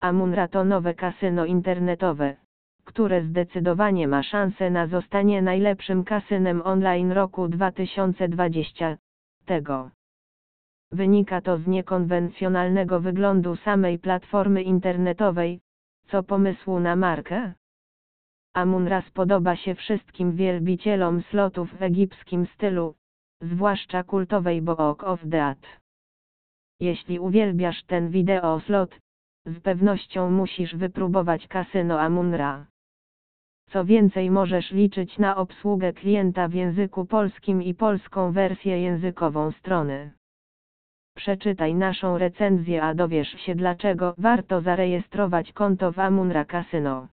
Amunra to nowe kasyno internetowe, które zdecydowanie ma szansę na zostanie najlepszym kasynem online roku 2020. Tego. Wynika to z niekonwencjonalnego wyglądu samej platformy internetowej, co pomysłu na markę. Amunra spodoba się wszystkim wielbicielom slotów w egipskim stylu, zwłaszcza kultowej Book of Dead. Jeśli uwielbiasz ten wideo slot, z pewnością musisz wypróbować kasyno Amunra. Co więcej możesz liczyć na obsługę klienta w języku polskim i polską wersję językową strony. Przeczytaj naszą recenzję a dowiesz się dlaczego warto zarejestrować konto w Amunra Casino.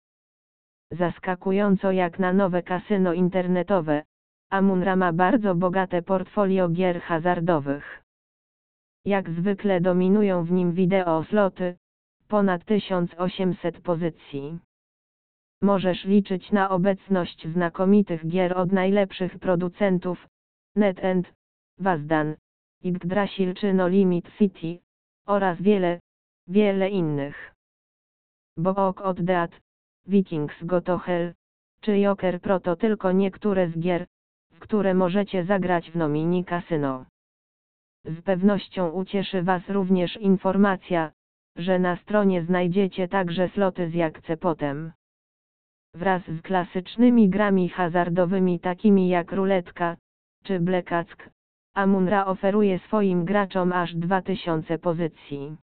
Zaskakująco jak na nowe kasyno internetowe, Amunra ma bardzo bogate portfolio gier hazardowych. Jak zwykle dominują w nim wideo sloty, ponad 1800 pozycji. Możesz liczyć na obecność znakomitych gier od najlepszych producentów, NetEnt, Wazdan, Yggdrasil czy No Limit City, oraz wiele, wiele innych. Book od Dead, Vikings Go to Hell, czy Joker Pro to tylko niektóre z gier, w które możecie zagrać w Nomini Casino. Z pewnością ucieszy Was również informacja, że na stronie znajdziecie także sloty z jakce potem. Wraz z klasycznymi grami hazardowymi takimi jak ruletka, czy blekack, Amunra oferuje swoim graczom aż 2000 pozycji.